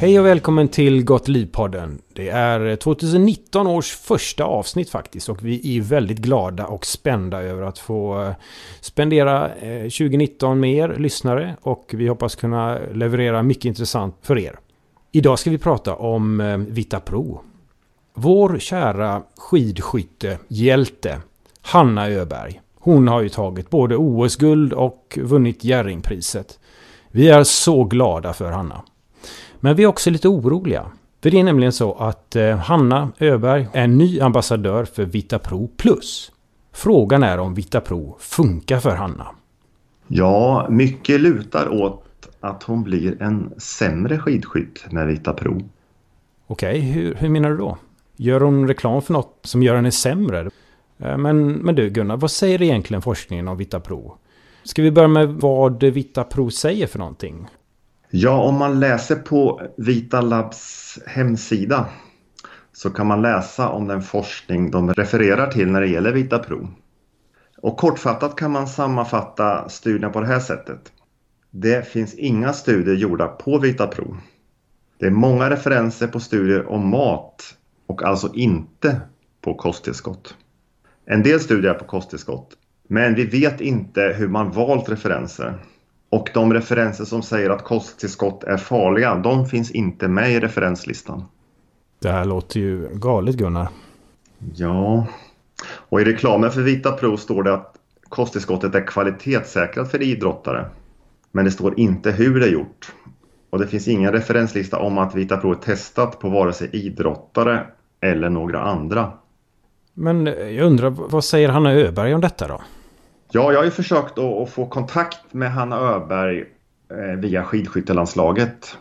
Hej och välkommen till Gott Liv-podden. Det är eh, 2019 års första avsnitt faktiskt och vi är väldigt glada och spända över att få eh, spendera 2019 med er lyssnare och vi hoppas kunna leverera mycket intressant för er. Idag ska vi prata om eh, Vita Pro. Vår kära skidskyttehjälte Hanna Öberg. Hon har ju tagit både OS-guld och vunnit Jerringpriset. Vi är så glada för Hanna. Men vi är också lite oroliga. För det är nämligen så att eh, Hanna Öberg är ny ambassadör för Vitapro Plus. Frågan är om Vitapro funkar för Hanna. Ja, mycket lutar åt att hon blir en sämre skidskytt med Vitapro. Okej, okay, hur, hur menar du då? Gör hon reklam för något som gör henne sämre? Eh, men, men du Gunnar, vad säger egentligen forskningen om Vitapro? Ska vi börja med vad Vitapro säger för någonting? Ja, om man läser på Vita Labs hemsida så kan man läsa om den forskning de refererar till när det gäller Vita Pro. Och kortfattat kan man sammanfatta studien på det här sättet. Det finns inga studier gjorda på Vita Pro. Det är många referenser på studier om mat och alltså inte på kosttillskott. En del studier är på kosttillskott, men vi vet inte hur man valt referenser. Och de referenser som säger att kosttillskott är farliga, de finns inte med i referenslistan. Det här låter ju galet Gunnar. Ja, och i reklamen för Vita Pro står det att kosttillskottet är kvalitetssäkrat för idrottare. Men det står inte hur det är gjort. Och det finns ingen referenslista om att Vita Pro är testat på vare sig idrottare eller några andra. Men jag undrar, vad säger Hanna Öberg om detta då? Ja, jag har ju försökt att, få kontakt med Hanna Öberg eh, via skidskyttelandslaget.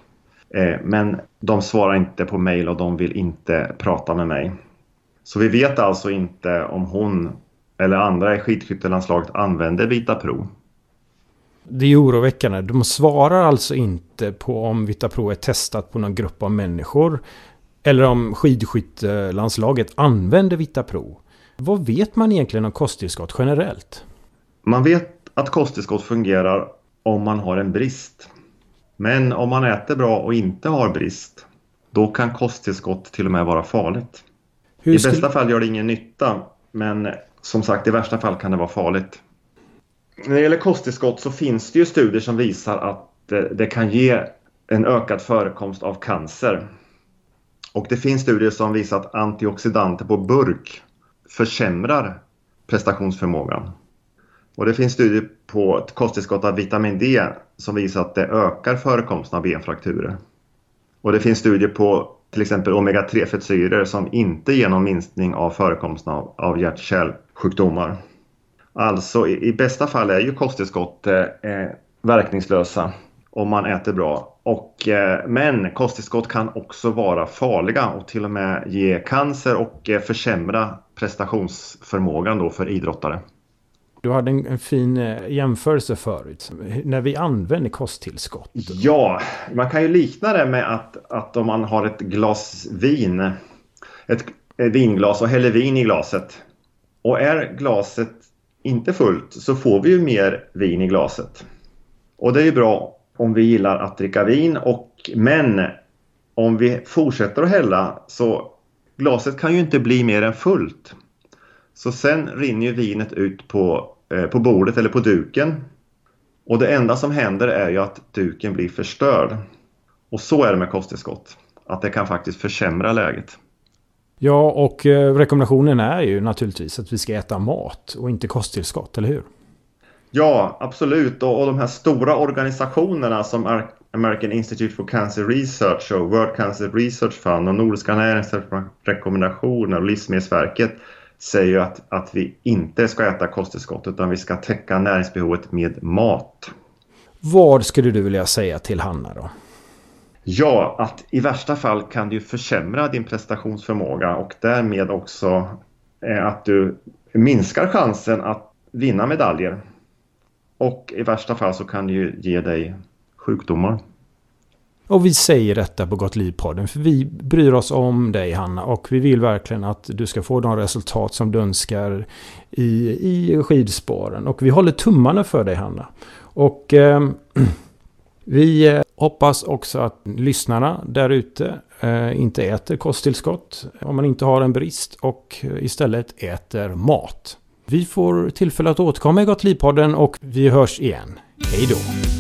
Eh, men de svarar inte på mejl och de vill inte prata med mig. Så vi vet alltså inte om hon eller andra i skidskyttelandslaget använder Vita Pro. Det är oroväckande. De svarar alltså inte på om Vita Pro är testat på någon grupp av människor. Eller om skidskyttelandslaget använder Vita Pro. Vad vet man egentligen om kosttillskott generellt? Man vet att kosttillskott fungerar om man har en brist. Men om man äter bra och inte har brist, då kan kosttillskott till och med vara farligt. Hur I bästa fall gör det ingen nytta, men som sagt i värsta fall kan det vara farligt. När det gäller kosttillskott så finns det ju studier som visar att det kan ge en ökad förekomst av cancer. Och det finns studier som visar att antioxidanter på burk försämrar prestationsförmågan. Och det finns studier på ett kosttillskott av vitamin D som visar att det ökar förekomsten av benfrakturer. Och det finns studier på till exempel omega-3 fettsyror som inte ger någon minskning av förekomsten av, av hjärt-kärlsjukdomar. Alltså i, i, bästa fall är ju kosttillskott eh, eh, verkningslösa om man äter bra. Och, eh, men kosttillskott kan också vara farliga och till och med ge cancer och eh, försämra prestationsförmågan då för idrottare. Du hade en, en, fin eh, jämförelse förut. När vi använder kosttillskott. Ja, man kan ju likna det med att, att om man har ett glas vin. Ett, ett vinglas och häller vin i glaset. Och är glaset inte fullt så får vi ju mer vin i glaset. Och det är ju bra om vi gillar att dricka vin. Och, men om vi fortsätter att hälla så glaset kan ju inte bli mer än fullt. Så sen rinner ju vinet ut på, på bordet eller på duken. Och det enda som händer är ju att duken blir förstörd. Och så är det med kosttillskott. Att det kan faktiskt försämra läget. Ja, och eh, rekommendationen är ju naturligtvis att vi ska äta mat och inte kosttillskott, eller hur? Ja, absolut. Och, och de här stora organisationerna som American Institute for Cancer Research och World Cancer Research Fund och Nordiska näringsrekommendationer och Livsmedelsverket säger att, att vi inte ska äta kosttillskott utan vi ska täcka näringsbehovet med mat. Vad skulle du vilja säga till Hanna då? Ja, att i värsta fall kan du försämra din prestationsförmåga och därmed också eh, att du minskar chansen att vinna medaljer. Och i värsta fall så kan det ju ge dig sjukdomar. Och vi säger detta på Gott Liv-podden, för vi bryr oss om dig Hanna och vi vill verkligen att du ska få de resultat som du önskar i, i skidspåren. Och vi håller tummarna för dig Hanna. Och ehm, eh, vi hoppas också att lyssnarna där ute eh, inte äter kosttillskott om man inte har en brist och istället äter mat. Vi får tillfälle att återkomma i Gott Liv-podden och vi hörs igen. Hej då!